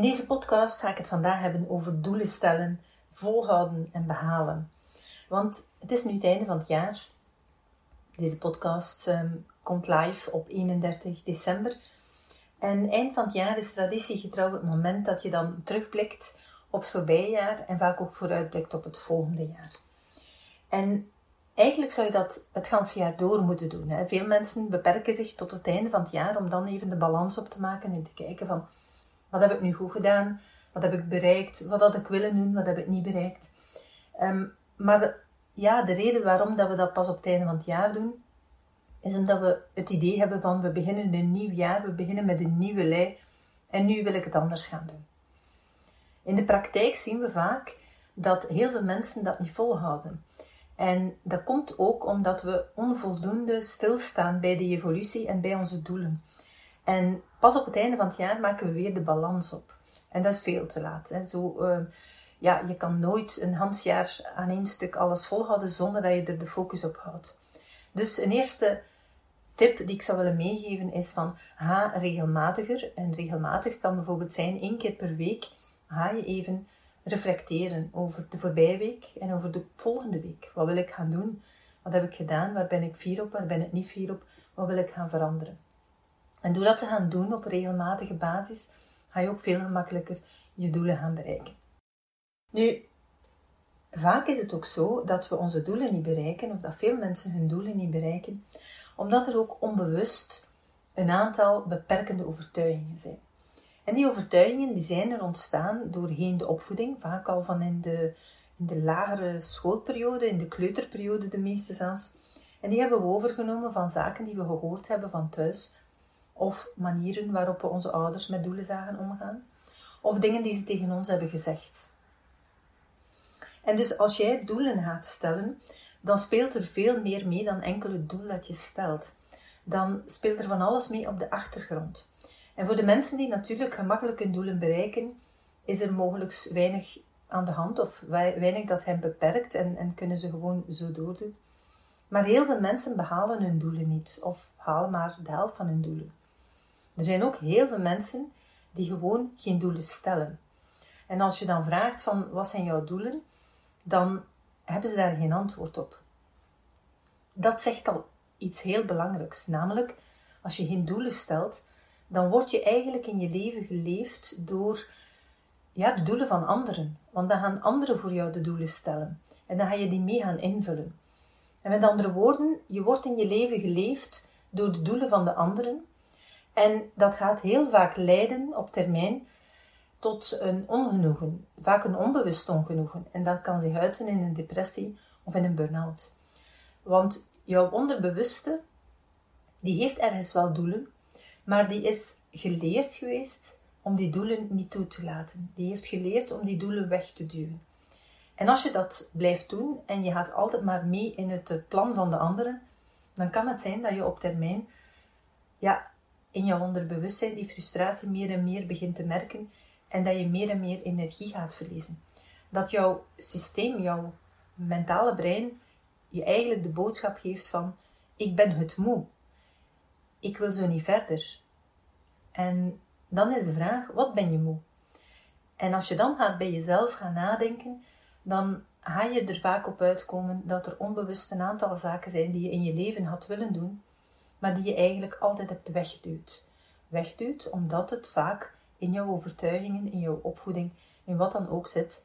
In deze podcast ga ik het vandaag hebben over doelen stellen, volhouden en behalen. Want het is nu het einde van het jaar. Deze podcast ehm, komt live op 31 december. En eind van het jaar is traditiegetrouw het moment dat je dan terugblikt op het voorbije jaar en vaak ook vooruitblikt op het volgende jaar. En eigenlijk zou je dat het ganse jaar door moeten doen. Hè. Veel mensen beperken zich tot het einde van het jaar om dan even de balans op te maken en te kijken van wat heb ik nu goed gedaan? Wat heb ik bereikt? Wat had ik willen doen? Wat heb ik niet bereikt? Ehm, maar de, ja, de reden waarom dat we dat pas op het einde van het jaar doen, is omdat we het idee hebben van we beginnen een nieuw jaar, we beginnen met een nieuwe lei en nu wil ik het anders gaan doen. In de praktijk zien we vaak dat heel veel mensen dat niet volhouden. En dat komt ook omdat we onvoldoende stilstaan bij de evolutie en bij onze doelen. En pas op het einde van het jaar maken we weer de balans op. En dat is veel te laat. Hè. Zo, uh, ja, je kan nooit een handjaar aan één stuk alles volhouden zonder dat je er de focus op houdt. Dus een eerste tip die ik zou willen meegeven is van ga regelmatiger. En regelmatig kan bijvoorbeeld zijn één keer per week ga je even reflecteren over de voorbije week en over de volgende week. Wat wil ik gaan doen? Wat heb ik gedaan? Waar ben ik fier op? Waar ben ik niet fier op? Wat wil ik gaan veranderen? En door dat te gaan doen op regelmatige basis, ga je ook veel gemakkelijker je doelen gaan bereiken. Nu, vaak is het ook zo dat we onze doelen niet bereiken, of dat veel mensen hun doelen niet bereiken, omdat er ook onbewust een aantal beperkende overtuigingen zijn. En die overtuigingen die zijn er ontstaan doorheen de opvoeding, vaak al van in de, in de lagere schoolperiode, in de kleuterperiode de meeste zelfs. En die hebben we overgenomen van zaken die we gehoord hebben van thuis, of manieren waarop we onze ouders met doelen zagen omgaan, of dingen die ze tegen ons hebben gezegd. En dus als jij doelen gaat stellen, dan speelt er veel meer mee dan enkel het doel dat je stelt. Dan speelt er van alles mee op de achtergrond. En voor de mensen die natuurlijk gemakkelijk hun doelen bereiken, is er mogelijk weinig aan de hand of weinig dat hen beperkt en, en kunnen ze gewoon zo doordoen. Maar heel veel mensen behalen hun doelen niet of halen maar de helft van hun doelen. Er zijn ook heel veel mensen die gewoon geen doelen stellen. En als je dan vraagt van wat zijn jouw doelen, dan hebben ze daar geen antwoord op. Dat zegt al iets heel belangrijks, namelijk als je geen doelen stelt, dan word je eigenlijk in je leven geleefd door ja, de doelen van anderen. Want dan gaan anderen voor jou de doelen stellen. En dan ga je die mee gaan invullen. En met andere woorden, je wordt in je leven geleefd door de doelen van de anderen en dat gaat heel vaak leiden op termijn tot een ongenoegen, vaak een onbewust ongenoegen. En dat kan zich uiten in een depressie of in een burn-out. Want jouw onderbewuste, die heeft ergens wel doelen, maar die is geleerd geweest om die doelen niet toe te laten. Die heeft geleerd om die doelen weg te duwen. En als je dat blijft doen en je gaat altijd maar mee in het plan van de anderen, dan kan het zijn dat je op termijn ja, in jouw onderbewustzijn die frustratie meer en meer begint te merken en dat je meer en meer energie gaat verliezen. Dat jouw systeem, jouw mentale brein, je eigenlijk de boodschap geeft van ik ben het moe. Ik wil zo niet verder. En dan is de vraag, wat ben je moe? En als je dan gaat bij jezelf gaan nadenken, dan ga je er vaak op uitkomen dat er onbewust een aantal zaken zijn die je in je leven had willen doen, maar die je eigenlijk altijd hebt weggeduwd. Wegduwt omdat het vaak in jouw overtuigingen, in jouw opvoeding, in wat dan ook zit,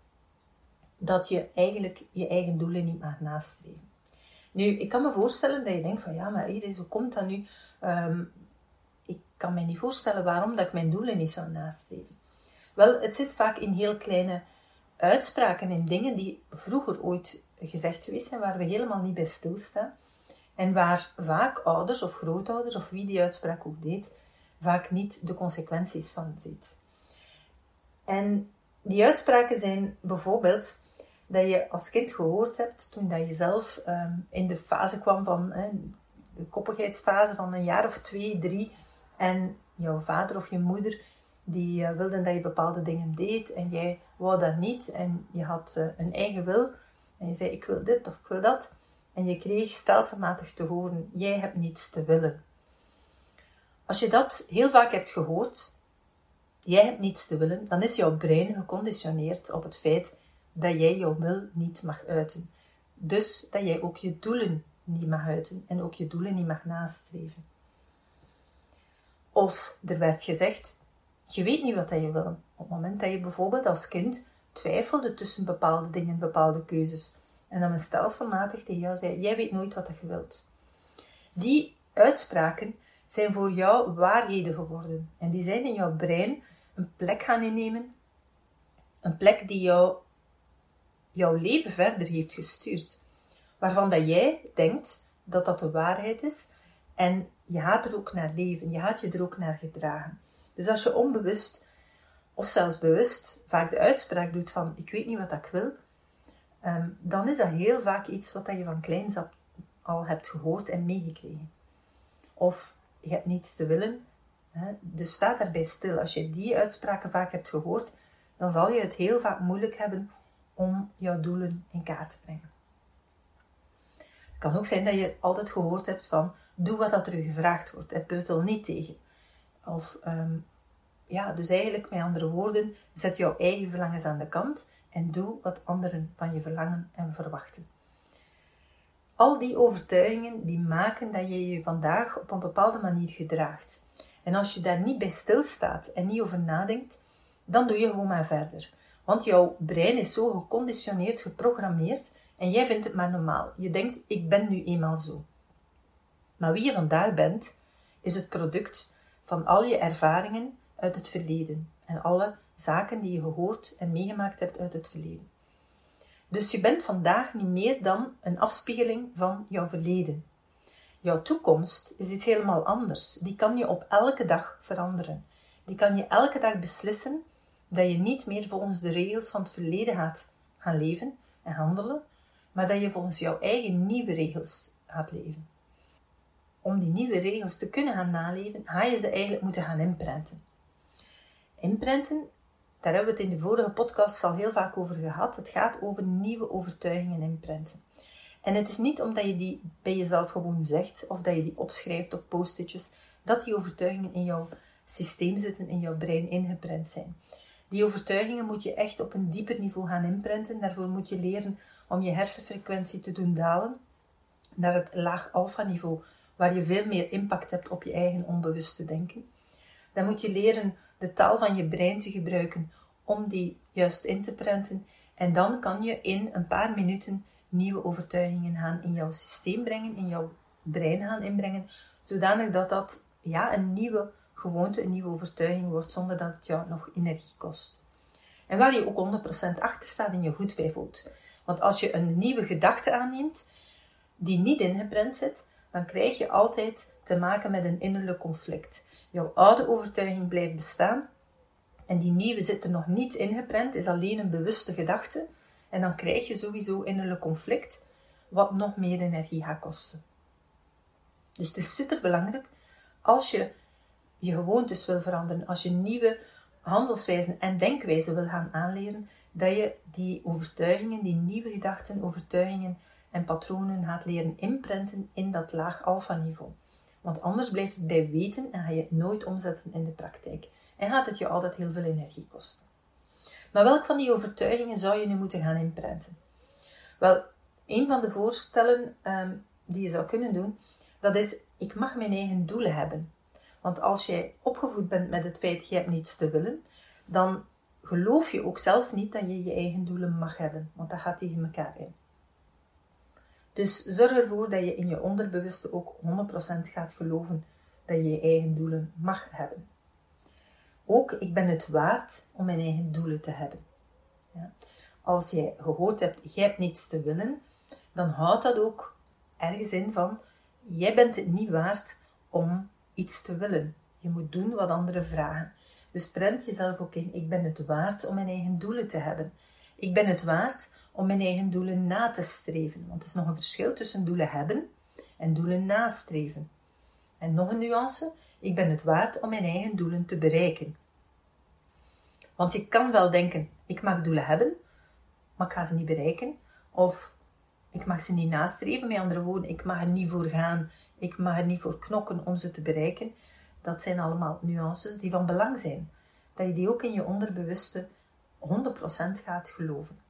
dat je eigenlijk je eigen doelen niet mag nastreven. Nu, ik kan me voorstellen dat je denkt van ja, maar Iris, hoe komt dat nu? Ehm, ik kan me niet voorstellen waarom dat ik mijn doelen niet zou nastreven. Wel, het zit vaak in heel kleine uitspraken, in dingen die vroeger ooit gezegd zijn, waar we helemaal niet bij stilstaan. En waar vaak ouders of grootouders, of wie die uitspraak ook deed, vaak niet de consequenties van ziet. En die uitspraken zijn bijvoorbeeld dat je als kind gehoord hebt toen dat je zelf ehm, in de fase kwam van de koppigheidsfase van een jaar of twee, drie. En jouw vader of je moeder die uh, wilden dat je bepaalde dingen deed en jij wou dat niet. En je had uh, een eigen wil. En je zei ik wil dit of ik wil dat en je kreeg stelselmatig te horen jij hebt niets te willen. Als je dat heel vaak hebt gehoord, jij hebt niets te willen, dan is jouw brein geconditioneerd op het feit dat jij jouw wil niet mag uiten. Dus dat jij ook je doelen niet mag uiten en ook je doelen niet mag nastreven. Of er werd gezegd, je weet niet wat je wil. Op het moment dat je bijvoorbeeld als kind twijfelde tussen bepaalde dingen, bepaalde keuzes, en dan men stelselmatig tegen jou zei, jij weet nooit wat je wilt. Die uitspraken zijn voor jou waarheden geworden. En die zijn in jouw brein een plek gaan innemen. Een plek die jou, jouw leven verder heeft gestuurd. Waarvan dat jij denkt dat dat de waarheid is. En je gaat er ook naar leven. Je gaat je er ook naar gedragen. Dus als je onbewust of zelfs bewust vaak de uitspraak doet van ik weet niet wat ik wil, ehm, dan is dat heel vaak iets wat je van kleins al hebt gehoord en meegekregen. Of je hebt niets te willen, hè, dus sta daarbij stil. Als je die uitspraken vaak hebt gehoord, dan zal je het heel vaak moeilijk hebben om jouw doelen in kaart te brengen. Het kan ook zijn dat je altijd gehoord hebt van doe wat dat er gevraagd wordt en pruttel niet tegen. Of ehm, ja, dus eigenlijk met andere woorden, zet jouw eigen verlangens aan de kant en doe wat anderen van je verlangen en verwachten. Al die overtuigingen die maken dat je je vandaag op een bepaalde manier gedraagt. En als je daar niet bij stilstaat en niet over nadenkt, dan doe je gewoon maar verder. Want jouw brein is zo geconditioneerd, geprogrammeerd en jij vindt het maar normaal. Je denkt, ik ben nu eenmaal zo. Maar wie je vandaag bent, is het product van al je ervaringen uit het verleden en alle zaken die je gehoord en meegemaakt hebt uit het verleden. Dus je bent vandaag niet meer dan een afspiegeling van jouw verleden. Jouw toekomst is iets helemaal anders. Die kan je op elke dag veranderen. Die kan je elke dag beslissen dat je niet meer volgens de regels van het verleden gaat gaan leven en handelen, maar dat je volgens jouw eigen nieuwe regels gaat leven om die nieuwe regels te kunnen gaan naleven, ga je ze eigenlijk moeten gaan inprenten. Inprenten, daar hebben we het in de vorige podcast al heel vaak over gehad. Het gaat over nieuwe overtuigingen inprenten. En het is niet omdat je die bij jezelf gewoon zegt of dat je die opschrijft op post-itjes, dat die overtuigingen in jouw systeem zitten, in jouw brein ingeprent zijn. Die overtuigingen moet je echt op een dieper niveau gaan inprenten. Daarvoor moet je leren om je hersenfrequentie te doen dalen naar het laag alfa niveau waar je veel meer impact hebt op je eigen onbewuste denken. Dan moet je leren de taal van je brein te gebruiken om die juist in te prenten. En dan kan je in een paar minuten nieuwe overtuigingen gaan in jouw systeem brengen, in jouw brein gaan inbrengen, zodanig dat dat ja, een nieuwe gewoonte, een nieuwe overtuiging wordt, zonder dat het jou nog energie kost. En waar je ook 100% achter staat en je goed bij voelt. Want als je een nieuwe gedachte aanneemt, die niet ingeprent zit, dan krijg je altijd te maken met een innerlijk conflict. Jouw oude overtuiging blijft bestaan en die nieuwe zit er nog niet ingeprent, is alleen een bewuste gedachte. En dan krijg je sowieso innerlijk conflict, wat nog meer energie gaat kosten. Dus het is super belangrijk als je je gewoontes wil veranderen, als je nieuwe handelswijzen en denkwijzen wil gaan aanleren, dat je die overtuigingen, die nieuwe gedachten, overtuigingen en patronen gaat leren inprenten in dat laag alfa-niveau. Want anders blijft het bij weten en ga je het nooit omzetten in de praktijk. En gaat het je altijd heel veel energie kosten. Maar welk van die overtuigingen zou je nu moeten gaan inprenten? Wel, een van de voorstellen um, die je zou kunnen doen, dat is, ik mag mijn eigen doelen hebben. Want als jij opgevoed bent met het feit, je hebt niets te willen, dan geloof je ook zelf niet dat je je eigen doelen mag hebben. Want dat gaat tegen elkaar in. Dus zorg ervoor dat je in je onderbewuste ook 100% gaat geloven dat je je eigen doelen mag hebben. Ook, ik ben het waard om mijn eigen doelen te hebben. Ja. Als jij gehoord hebt, jij hebt niets te willen, dan houdt dat ook ergens in van, jij bent het niet waard om iets te willen. Je moet doen wat anderen vragen. Dus prent jezelf ook in, ik ben het waard om mijn eigen doelen te hebben. Ik ben het waard om mijn eigen doelen na te streven. Want er is nog een verschil tussen doelen hebben en doelen nastreven. En nog een nuance, ik ben het waard om mijn eigen doelen te bereiken. Want je kan wel denken, ik mag doelen hebben, maar ik ga ze niet bereiken. Of ik mag ze niet nastreven, met andere woorden, ik mag er niet voor gaan, ik mag er niet voor knokken om ze te bereiken. Dat zijn allemaal nuances die van belang zijn. Dat je die ook in je onderbewuste 100% gaat geloven.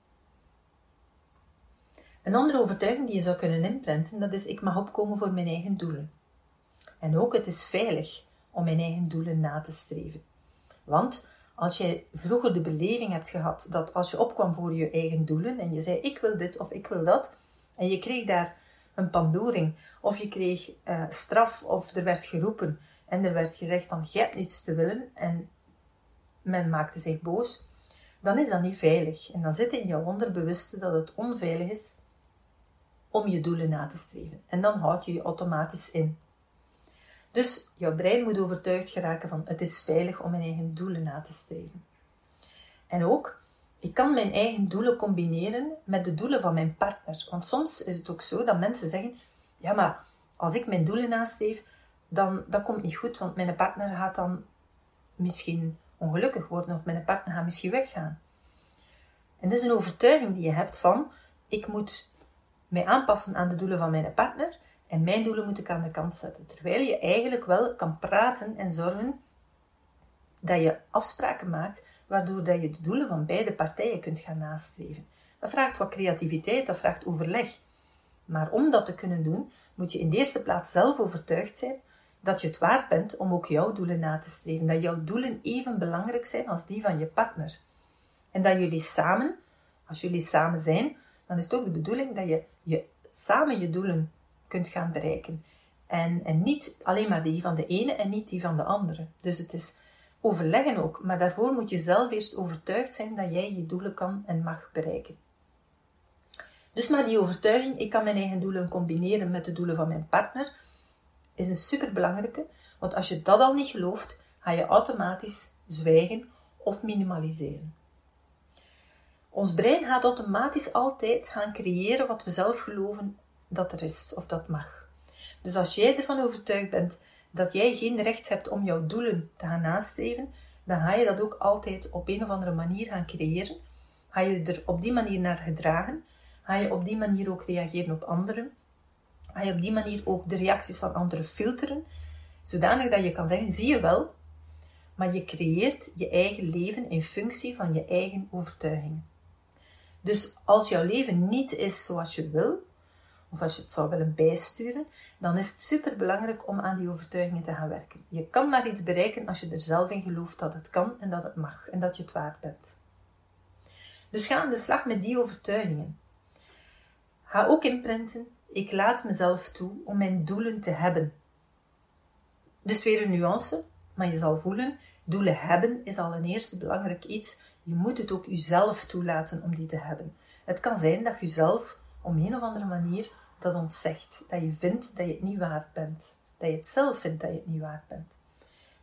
Een andere overtuiging die je zou kunnen inprenten, dat is ik mag opkomen voor mijn eigen doelen. En ook het is veilig om mijn eigen doelen na te streven. Want als jij vroeger de beleving hebt gehad dat als je opkwam voor je eigen doelen en je zei ik wil dit of ik wil dat, en je kreeg daar een pandoering, of je kreeg uh, straf, of er werd geroepen en er werd gezegd van je hebt niets te willen en men maakte zich boos, dan is dat niet veilig. En dan zit in jouw onderbewuste dat het onveilig is om je doelen na te streven. En dan houd je je automatisch in. Dus jouw brein moet overtuigd geraken van het is veilig om mijn eigen doelen na te streven. En ook, ik kan mijn eigen doelen combineren met de doelen van mijn partner. Want soms is het ook zo dat mensen zeggen, ja maar als ik mijn doelen nastreef, dan dat komt niet goed, want mijn partner gaat dan misschien ongelukkig worden of mijn partner gaat misschien weggaan. En dat is een overtuiging die je hebt van, ik moet mij aanpassen aan de doelen van mijn partner en mijn doelen moet ik aan de kant zetten. Terwijl je eigenlijk wel kan praten en zorgen dat je afspraken maakt waardoor dat je de doelen van beide partijen kunt gaan nastreven. Dat vraagt wat creativiteit, dat vraagt overleg. Maar om dat te kunnen doen, moet je in de eerste plaats zelf overtuigd zijn dat je het waard bent om ook jouw doelen na te streven. Dat jouw doelen even belangrijk zijn als die van je partner. En dat jullie samen, als jullie samen zijn, dan is het ook de bedoeling dat je, je samen je doelen kunt gaan bereiken. En, en niet alleen maar die van de ene en niet die van de andere. Dus het is overleggen ook, maar daarvoor moet je zelf eerst overtuigd zijn dat jij je doelen kan en mag bereiken. Dus maar die overtuiging, ik kan mijn eigen doelen combineren met de doelen van mijn partner, is een superbelangrijke, want als je dat al niet gelooft, ga je automatisch zwijgen of minimaliseren. Ons brein gaat automatisch altijd gaan creëren wat we zelf geloven dat er is of dat mag. Dus als jij ervan overtuigd bent dat jij geen recht hebt om jouw doelen te gaan nastreven, dan ga je dat ook altijd op een of andere manier gaan creëren. Ga je er op die manier naar gedragen, ga je op die manier ook reageren op anderen, ga je op die manier ook de reacties van anderen filteren, zodanig dat je kan zeggen, zie je wel, maar je creëert je eigen leven in functie van je eigen overtuigingen. Dus als jouw leven niet is zoals je wil, of als je het zou willen bijsturen, dan is het super belangrijk om aan die overtuigingen te gaan werken. Je kan maar iets bereiken als je er zelf in gelooft dat het kan en dat het mag en dat je het waard bent. Dus ga aan de slag met die overtuigingen. Ga ook inprinten, ik laat mezelf toe om mijn doelen te hebben. Dus weer een nuance, maar je zal voelen, doelen hebben is al een eerste belangrijk iets. Je moet het ook jezelf toelaten om die te hebben. Het kan zijn dat je zelf op een of andere manier dat ontzegt. Dat je vindt dat je het niet waard bent. Dat je het zelf vindt dat je het niet waard bent.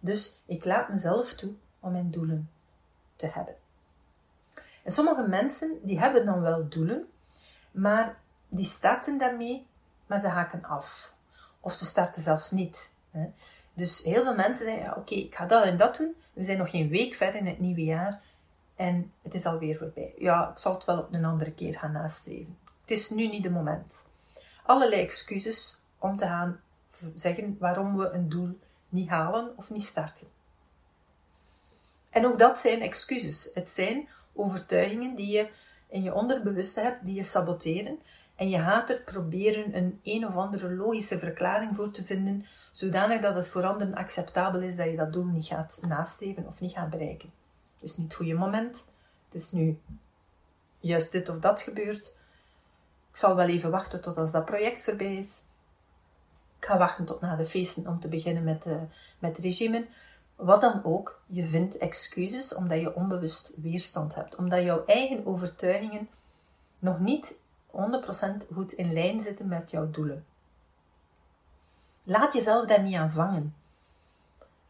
Dus ik laat mezelf toe om mijn doelen te hebben. En sommige mensen die hebben dan wel doelen, maar die starten daarmee, maar ze haken af. Of ze starten zelfs niet. Dus heel veel mensen zeggen, ja, oké, ik ga dat en dat doen. We zijn nog geen week verder in het nieuwe jaar en het is alweer voorbij. Ja, ik zal het wel op een andere keer gaan nastreven. Het is nu niet de moment allerlei excuses om te gaan zeggen waarom we een doel niet halen of niet starten. En ook dat zijn excuses. Het zijn overtuigingen die je in je onderbewuste hebt, die je saboteren. En je gaat er proberen een een of andere logische verklaring voor te vinden, zodanig dat het voor anderen acceptabel is dat je dat doel niet gaat nastreven of niet gaat bereiken. Het is niet het goede moment. Het is nu juist dit of dat gebeurd. Ik zal wel even wachten tot als dat project voorbij is. Ik ga wachten tot na de feesten om te beginnen met, uh, met regime. Wat dan ook, je vindt excuses omdat je onbewust weerstand hebt. Omdat jouw eigen overtuigingen nog niet 100% goed in lijn zitten met jouw doelen. Laat jezelf daar niet aan vangen.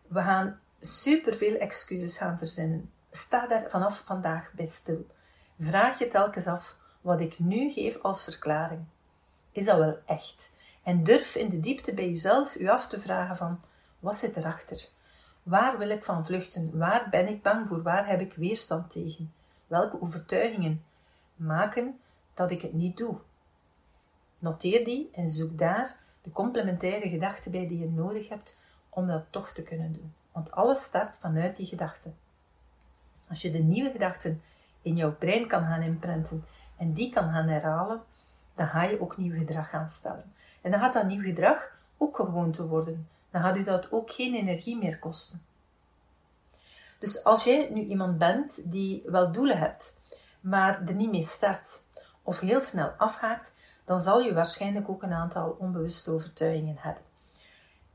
We gaan superveel excuses gaan verzinnen. Sta daar vanaf vandaag bij stil. Vraag je telkens af wat ik nu geef als verklaring. Is dat wel echt? En durf in de diepte bij jezelf u af te vragen van, wat zit erachter? Waar wil ik van vluchten? Waar ben ik bang voor? Waar heb ik weerstand tegen? Welke overtuigingen maken dat ik het niet doe? Noteer die en zoek daar de complementaire gedachten bij die je nodig hebt om dat toch te kunnen doen. Want alles start vanuit die gedachten. Als je de nieuwe gedachten in jouw brein kan gaan inprenten en die kan gaan herhalen, dan ga je ook nieuw gedrag gaan stellen. En dan gaat dat nieuw gedrag ook gewoon te worden. Dan gaat u dat ook geen energie meer kosten. Dus als jij nu iemand bent die wel doelen hebt, maar er niet mee start of heel snel afhaakt, dan zal je waarschijnlijk ook een aantal onbewuste overtuigingen hebben.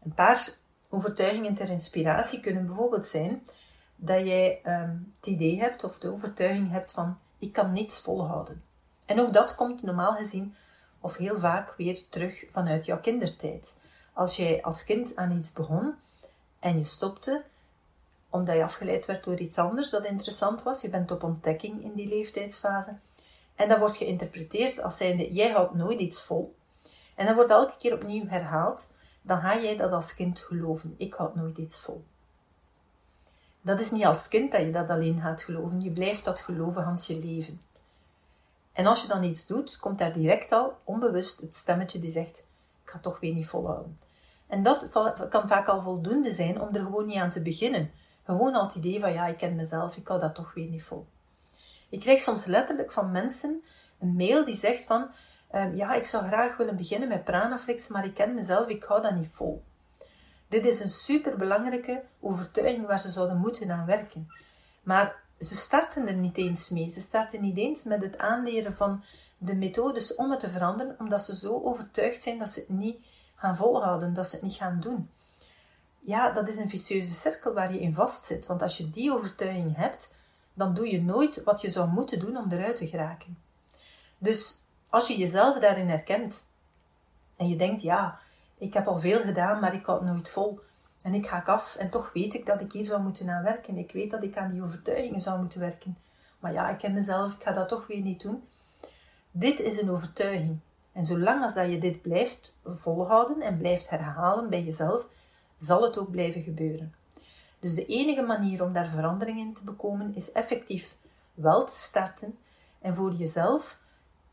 Een paar overtuigingen ter inspiratie kunnen bijvoorbeeld zijn dat jij um, het idee hebt of de overtuiging hebt van ik kan niets volhouden. En ook dat komt normaal gezien of heel vaak weer terug vanuit jouw kindertijd. Als jij als kind aan iets begon en je stopte, omdat je afgeleid werd door iets anders dat interessant was, je bent op ontdekking in die leeftijdsfase, en dat wordt geïnterpreteerd als zijnde, jij houdt nooit iets vol. En dat wordt elke keer opnieuw herhaald, dan ga jij dat als kind geloven. Ik houd nooit iets vol. Dat is niet als kind dat je dat alleen gaat geloven. Je blijft dat geloven hans je leven. En als je dan iets doet, komt daar direct al onbewust het stemmetje die zegt: Ik ga toch weer niet volhouden. En dat kan vaak al voldoende zijn om er gewoon niet aan te beginnen. Gewoon al het idee van: Ja, ik ken mezelf, ik hou dat toch weer niet vol. Ik krijg soms letterlijk van mensen een mail die zegt van, ehm, ja, ik zou graag willen beginnen met Pranaflix, maar ik ken mezelf, ik hou dat niet vol. Dit is een superbelangrijke overtuiging waar ze zouden moeten aan werken. Maar ze starten er niet eens mee. Ze starten niet eens met het aanleren van de methodes om het te veranderen, omdat ze zo overtuigd zijn dat ze het niet gaan volhouden, dat ze het niet gaan doen. Ja, dat is een vicieuze cirkel waar je in vastzit. Want als je die overtuiging hebt, dan doe je nooit wat je zou moeten doen om eruit te geraken. Dus als je jezelf daarin herkent en je denkt, ja, ik heb al veel gedaan, maar ik houd nooit vol. En ik ga af en toch weet ik dat ik hier zou moeten aan werken. Ik weet dat ik aan die overtuigingen zou moeten werken. Maar ja, ik ken mezelf, ik ga dat toch weer niet doen. Dit is een overtuiging. En zolang als dat je dit blijft volhouden en blijft herhalen bij jezelf, zal het ook blijven gebeuren. Dus de enige manier om daar verandering in te bekomen is effectief wel te starten en voor jezelf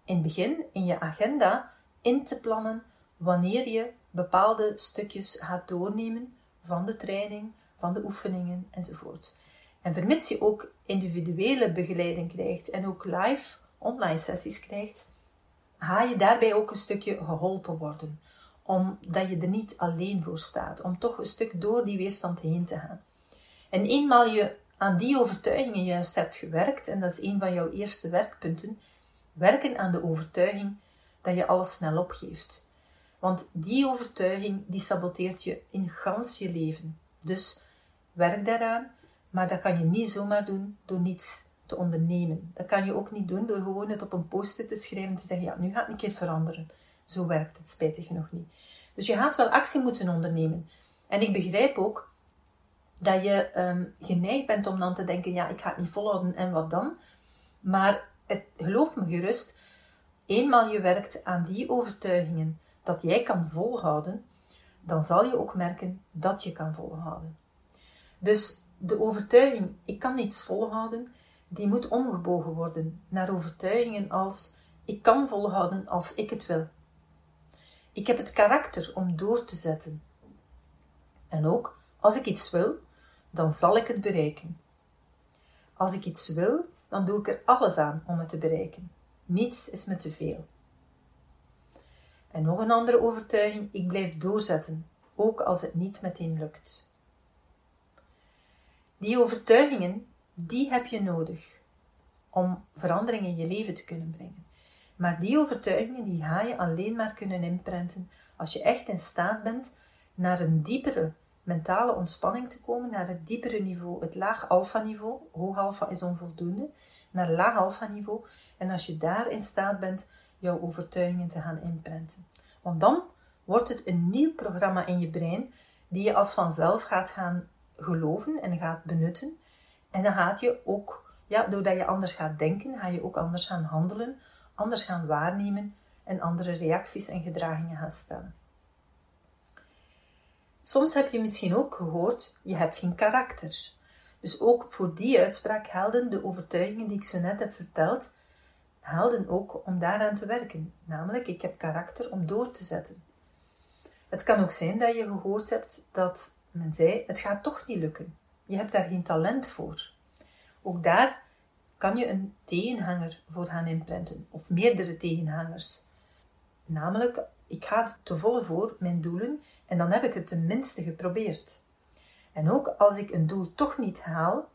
in het begin in je agenda in te plannen wanneer je bepaalde stukjes gaat doornemen van de training, van de oefeningen enzovoort. En vermits je ook individuele begeleiding krijgt en ook live online sessies krijgt, ga je daarbij ook een stukje geholpen worden, omdat je er niet alleen voor staat, om toch een stuk door die weerstand heen te gaan. En eenmaal je aan die overtuigingen juist hebt gewerkt, en dat is een van jouw eerste werkpunten, werken aan de overtuiging dat je alles snel opgeeft. Want die overtuiging die saboteert je in gans je leven. Dus werk daaraan, maar dat kan je niet zomaar doen door niets te ondernemen. Dat kan je ook niet doen door gewoon het op een post-it te schrijven en te zeggen, ja, nu gaat het een keer veranderen. Zo werkt het spijtig genoeg niet. Dus je gaat wel actie moeten ondernemen. En ik begrijp ook dat je um, geneigd bent om dan te denken, ja, ik ga het niet volhouden en wat dan? Maar het, geloof me gerust, eenmaal je werkt aan die overtuigingen dat jij kan volhouden, dan zal je ook merken dat je kan volhouden. Dus de overtuiging, ik kan niets volhouden, die moet omgebogen worden naar overtuigingen als, ik kan volhouden als ik het wil. Ik heb het karakter om door te zetten. En ook, als ik iets wil, dan zal ik het bereiken. Als ik iets wil, dan doe ik er alles aan om het te bereiken. Niets is me te veel. En nog een andere overtuiging: ik blijf doorzetten, ook als het niet meteen lukt. Die overtuigingen, die heb je nodig om verandering in je leven te kunnen brengen. Maar die overtuigingen, die ga je alleen maar kunnen inprenten als je echt in staat bent naar een diepere mentale ontspanning te komen naar het diepere niveau, het laag alfa niveau. Hoog alfa is onvoldoende, naar laag alfa niveau. En als je daar in staat bent jouw overtuigingen te gaan inprenten. Want dan wordt het een nieuw programma in je brein die je als vanzelf gaat gaan geloven en gaat benutten. En dan gaat je ook, ja, doordat je anders gaat denken, ga je ook anders gaan handelen, anders gaan waarnemen en andere reacties en gedragingen gaan stellen. Soms heb je misschien ook gehoord, je hebt geen karakter. Dus ook voor die uitspraak gelden de overtuigingen die ik zo net heb verteld, helden ook om daaraan te werken. Namelijk, ik heb karakter om door te zetten. Het kan ook zijn dat je gehoord hebt dat men zei, het gaat toch niet lukken. Je hebt daar geen talent voor. Ook daar kan je een tegenhanger voor gaan inprenten, of meerdere tegenhangers. Namelijk, ik ga te volle voor mijn doelen en dan heb ik het tenminste geprobeerd. En ook als ik een doel toch niet haal,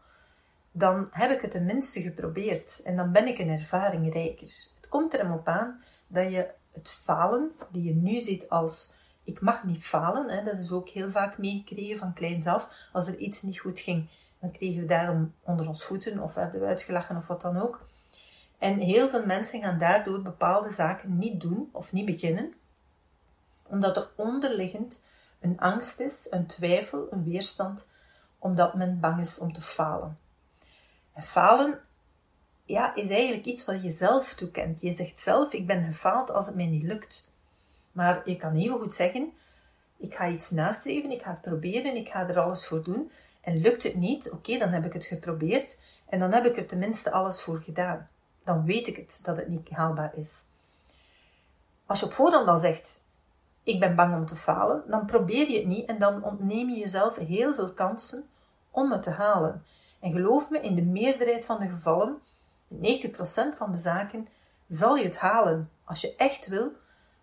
dan heb ik het tenminste geprobeerd en dan ben ik een ervaring rijker. Het komt er hem op aan dat je het falen, die je nu ziet als ik mag niet falen, hè, dat is ook heel vaak meegekregen van kleins af. Als er iets niet goed ging, dan kregen we daarom onder ons voeten of werden we uitgelachen of wat dan ook. En heel veel mensen gaan daardoor bepaalde zaken niet doen of niet beginnen, omdat er onderliggend een angst is, een twijfel, een weerstand, omdat men bang is om te falen. En falen ja, is eigenlijk iets wat je zelf toekent. Je zegt zelf, ik ben gefaald als het mij niet lukt. Maar je kan even goed zeggen, ik ga iets nastreven, ik ga het proberen, ik ga er alles voor doen. En lukt het niet, oké, dan heb ik het geprobeerd en dan heb ik er tenminste alles voor gedaan. Dan weet ik het, dat het niet haalbaar is. Als je op voorhand al zegt, ik ben bang om te falen, dan probeer je het niet en dan ontneem je jezelf heel veel kansen om het te halen. En geloof me, in de meerderheid van de gevallen, 90% van de zaken, zal je het halen. Als je echt wil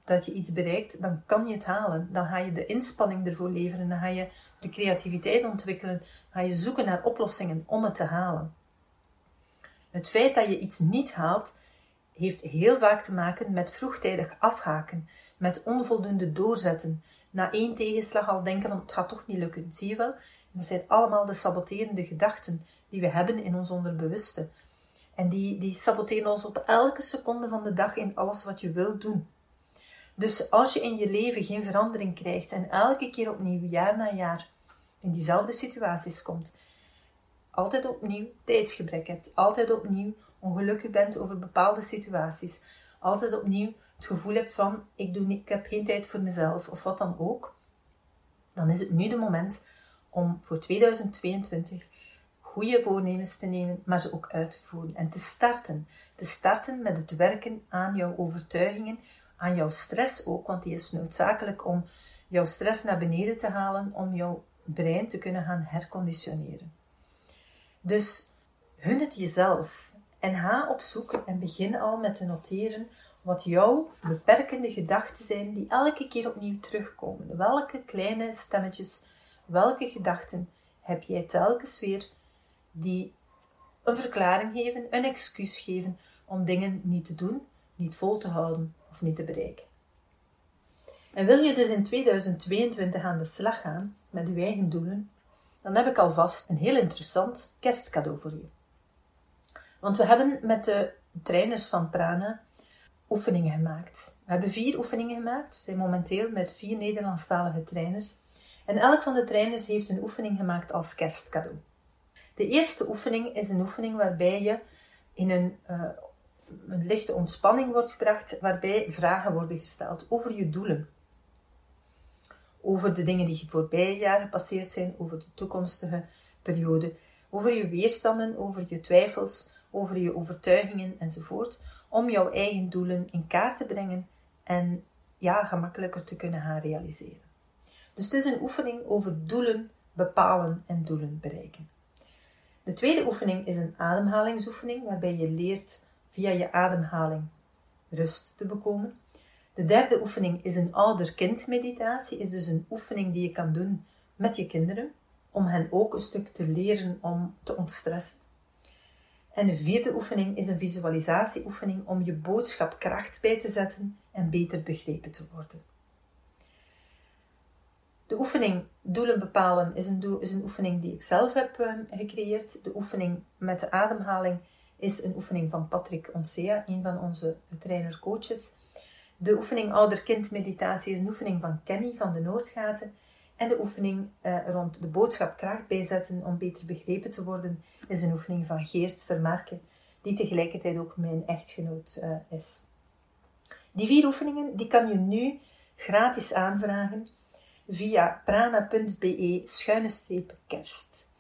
dat je iets bereikt, dan kan je het halen. Dan ga je de inspanning ervoor leveren, dan ga je de creativiteit ontwikkelen, ga je zoeken naar oplossingen om het te halen. Het feit dat je iets niet haalt, heeft heel vaak te maken met vroegtijdig afhaken, met onvoldoende doorzetten. Na één tegenslag al denken van het gaat toch niet lukken, zie je wel? Dat zijn allemaal de saboterende gedachten die we hebben in ons onderbewuste. En die, die saboteren ons op elke seconde van de dag in alles wat je wilt doen. Dus als je in je leven geen verandering krijgt en elke keer opnieuw, jaar na jaar, in diezelfde situaties komt, altijd opnieuw tijdsgebrek hebt, altijd opnieuw ongelukkig bent over bepaalde situaties, altijd opnieuw het gevoel hebt van ik, doe ik heb geen tijd voor mezelf of wat dan ook, dan is het nu de moment om voor 2022 goede voornemens te nemen, maar ze ook uit te voeren en te starten. Te starten met het werken aan jouw overtuigingen, aan jouw stress ook, want die is noodzakelijk om jouw stress naar beneden te halen, om jouw brein te kunnen gaan herconditioneren. Dus hun het jezelf en ga op zoek en begin al met te noteren wat jouw beperkende gedachten zijn die elke keer opnieuw terugkomen. Welke kleine stemmetjes, welke gedachten heb jij telkens weer die een verklaring geven, een excuus geven om dingen niet te doen, niet vol te houden of niet te bereiken. En wil je dus in 2022 aan de slag gaan met je eigen doelen, dan heb ik alvast een heel interessant kerstcadeau voor je. Want we hebben met de trainers van Prana oefeningen gemaakt. We hebben vier oefeningen gemaakt. We zijn momenteel met vier Nederlandstalige trainers. En elk van de trainers heeft een oefening gemaakt als kerstcadeau. De eerste oefening is een oefening waarbij je in een, uh, een lichte ontspanning wordt gebracht, waarbij vragen worden gesteld over je doelen. Over de dingen die voorbije jaar gepasseerd zijn, over de toekomstige periode, over je weerstanden, over je twijfels, over je overtuigingen enzovoort, om jouw eigen doelen in kaart te brengen en ja, gemakkelijker te kunnen gaan realiseren. Dus het is een oefening over doelen bepalen en doelen bereiken. De tweede oefening is een ademhalingsoefening, waarbij je leert via je ademhaling rust te bekomen. De derde oefening is een ouder-kind meditatie, is dus een oefening die je kan doen met je kinderen, om hen ook een stuk te leren om te ontstressen. En de vierde oefening is een visualisatieoefening om je boodschap kracht bij te zetten en beter begrepen te worden. De oefening doelen bepalen is een, is een oefening die ik zelf heb uh, gecreëerd. De oefening met de ademhaling is een oefening van Patrick Onsea, een van onze trainer-coaches. De oefening ouder-kind meditatie is een oefening van Kenny van de Noordgaten. En de oefening uh, rond de boodschap kracht bijzetten om beter begrepen te worden is een oefening van Geert Vermarken, die tegelijkertijd ook mijn echtgenoot uh, is. Die vier oefeningen die kan je nu gratis aanvragen via prana.be schuine streep kerst.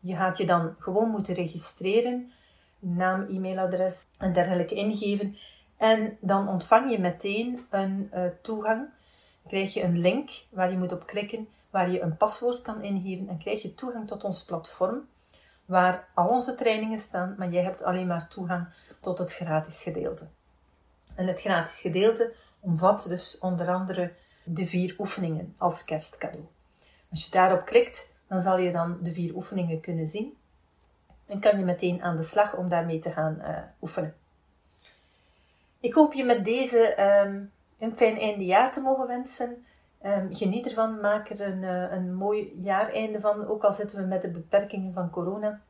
Je gaat je dan gewoon moeten registreren, naam, e-mailadres en dergelijke ingeven. En dan ontvang je meteen een uh, toegang. Dan krijg je een link waar je moet op klikken, waar je een paswoord kan ingeven en krijg je toegang tot ons platform, waar al onze trainingen staan, maar jij hebt alleen maar toegang tot het gratis gedeelte. En het gratis gedeelte omvat dus onder andere de vier oefeningen als kerstcadeau. Als je daarop klikt, dan zal je dan de vier oefeningen kunnen zien. En kan je meteen aan de slag om daarmee te gaan uh, oefenen. Ik hoop je met deze um, een fijn eindejaar te mogen wensen. Um, geniet ervan, maak er een, uh, een mooi jaareinde van, ook al zitten we met de beperkingen van corona.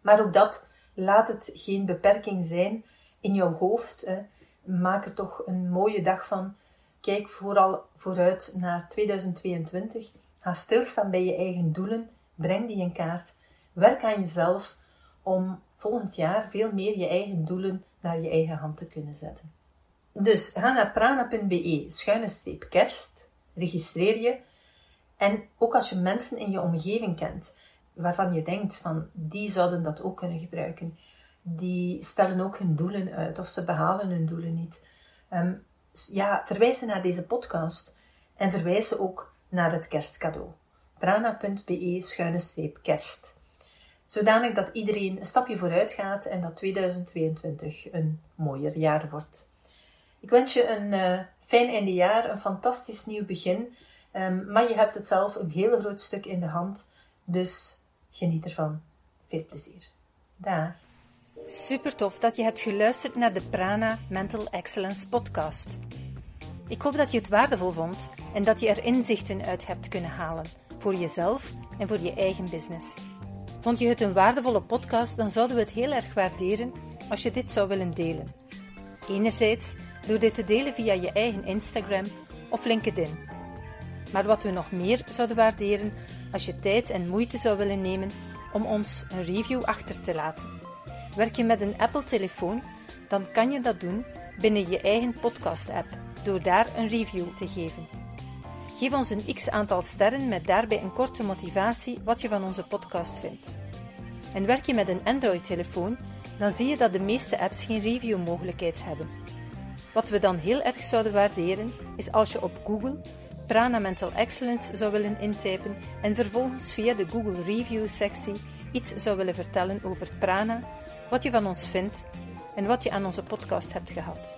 Maar ook dat, laat het geen beperking zijn in jouw hoofd. Hè. Maak er toch een mooie dag van. Kijk vooral vooruit naar 2022. Ga stilstaan bij je eigen doelen. Breng die in kaart. Werk aan jezelf om volgend jaar veel meer je eigen doelen naar je eigen hand te kunnen zetten. Dus ga naar prana.be schuine streep kerst, registreer je en ook als je mensen in je omgeving kent waarvan je denkt van die zouden dat ook kunnen gebruiken, die stellen ook hun doelen uit of ze behalen hun doelen niet. Um, ja, verwijs ze naar deze podcast en verwijs ze ook naar het kerstcadeau. prana.be schuine streep kerst. Zodanig dat iedereen een stapje vooruit gaat en dat 2022 een mooier jaar wordt. Ik wens je een uh, fijn einde jaar, een fantastisch nieuw begin. Um, maar je hebt het zelf een heel groot stuk in de hand. Dus geniet ervan. Veel plezier. Dag. Super tof dat je hebt geluisterd naar de Prana Mental Excellence podcast. Ik hoop dat je het waardevol vond en dat je er inzichten uit hebt kunnen halen voor jezelf en voor je eigen business. Vond je het een waardevolle podcast, dan zouden we het heel erg waarderen als je dit zou willen delen. Enerzijds door dit te delen via je eigen Instagram of LinkedIn. Maar wat we nog meer zouden waarderen als je tijd en moeite zou willen nemen om ons een review achter te laten. Werk je met een Apple-telefoon, dan kan je dat doen binnen je eigen podcast-app door daar een review te geven. Geef ons een x aantal sterren met daarbij een korte motivatie wat je van onze podcast vindt. En werk je met een Android-telefoon, dan zie je dat de meeste apps geen review-mogelijkheid hebben. Wat we dan heel erg zouden waarderen, is als je op Google Prana Mental Excellence zou willen intypen en vervolgens via de Google Review sectie iets zou willen vertellen over Prana, wat je van ons vindt en wat je aan onze podcast hebt gehad.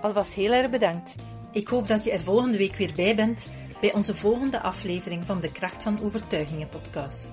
Alvast heel erg bedankt. Ik hoop dat je er volgende week weer bij bent bij onze volgende aflevering van de Kracht van Overtuigingen podcast.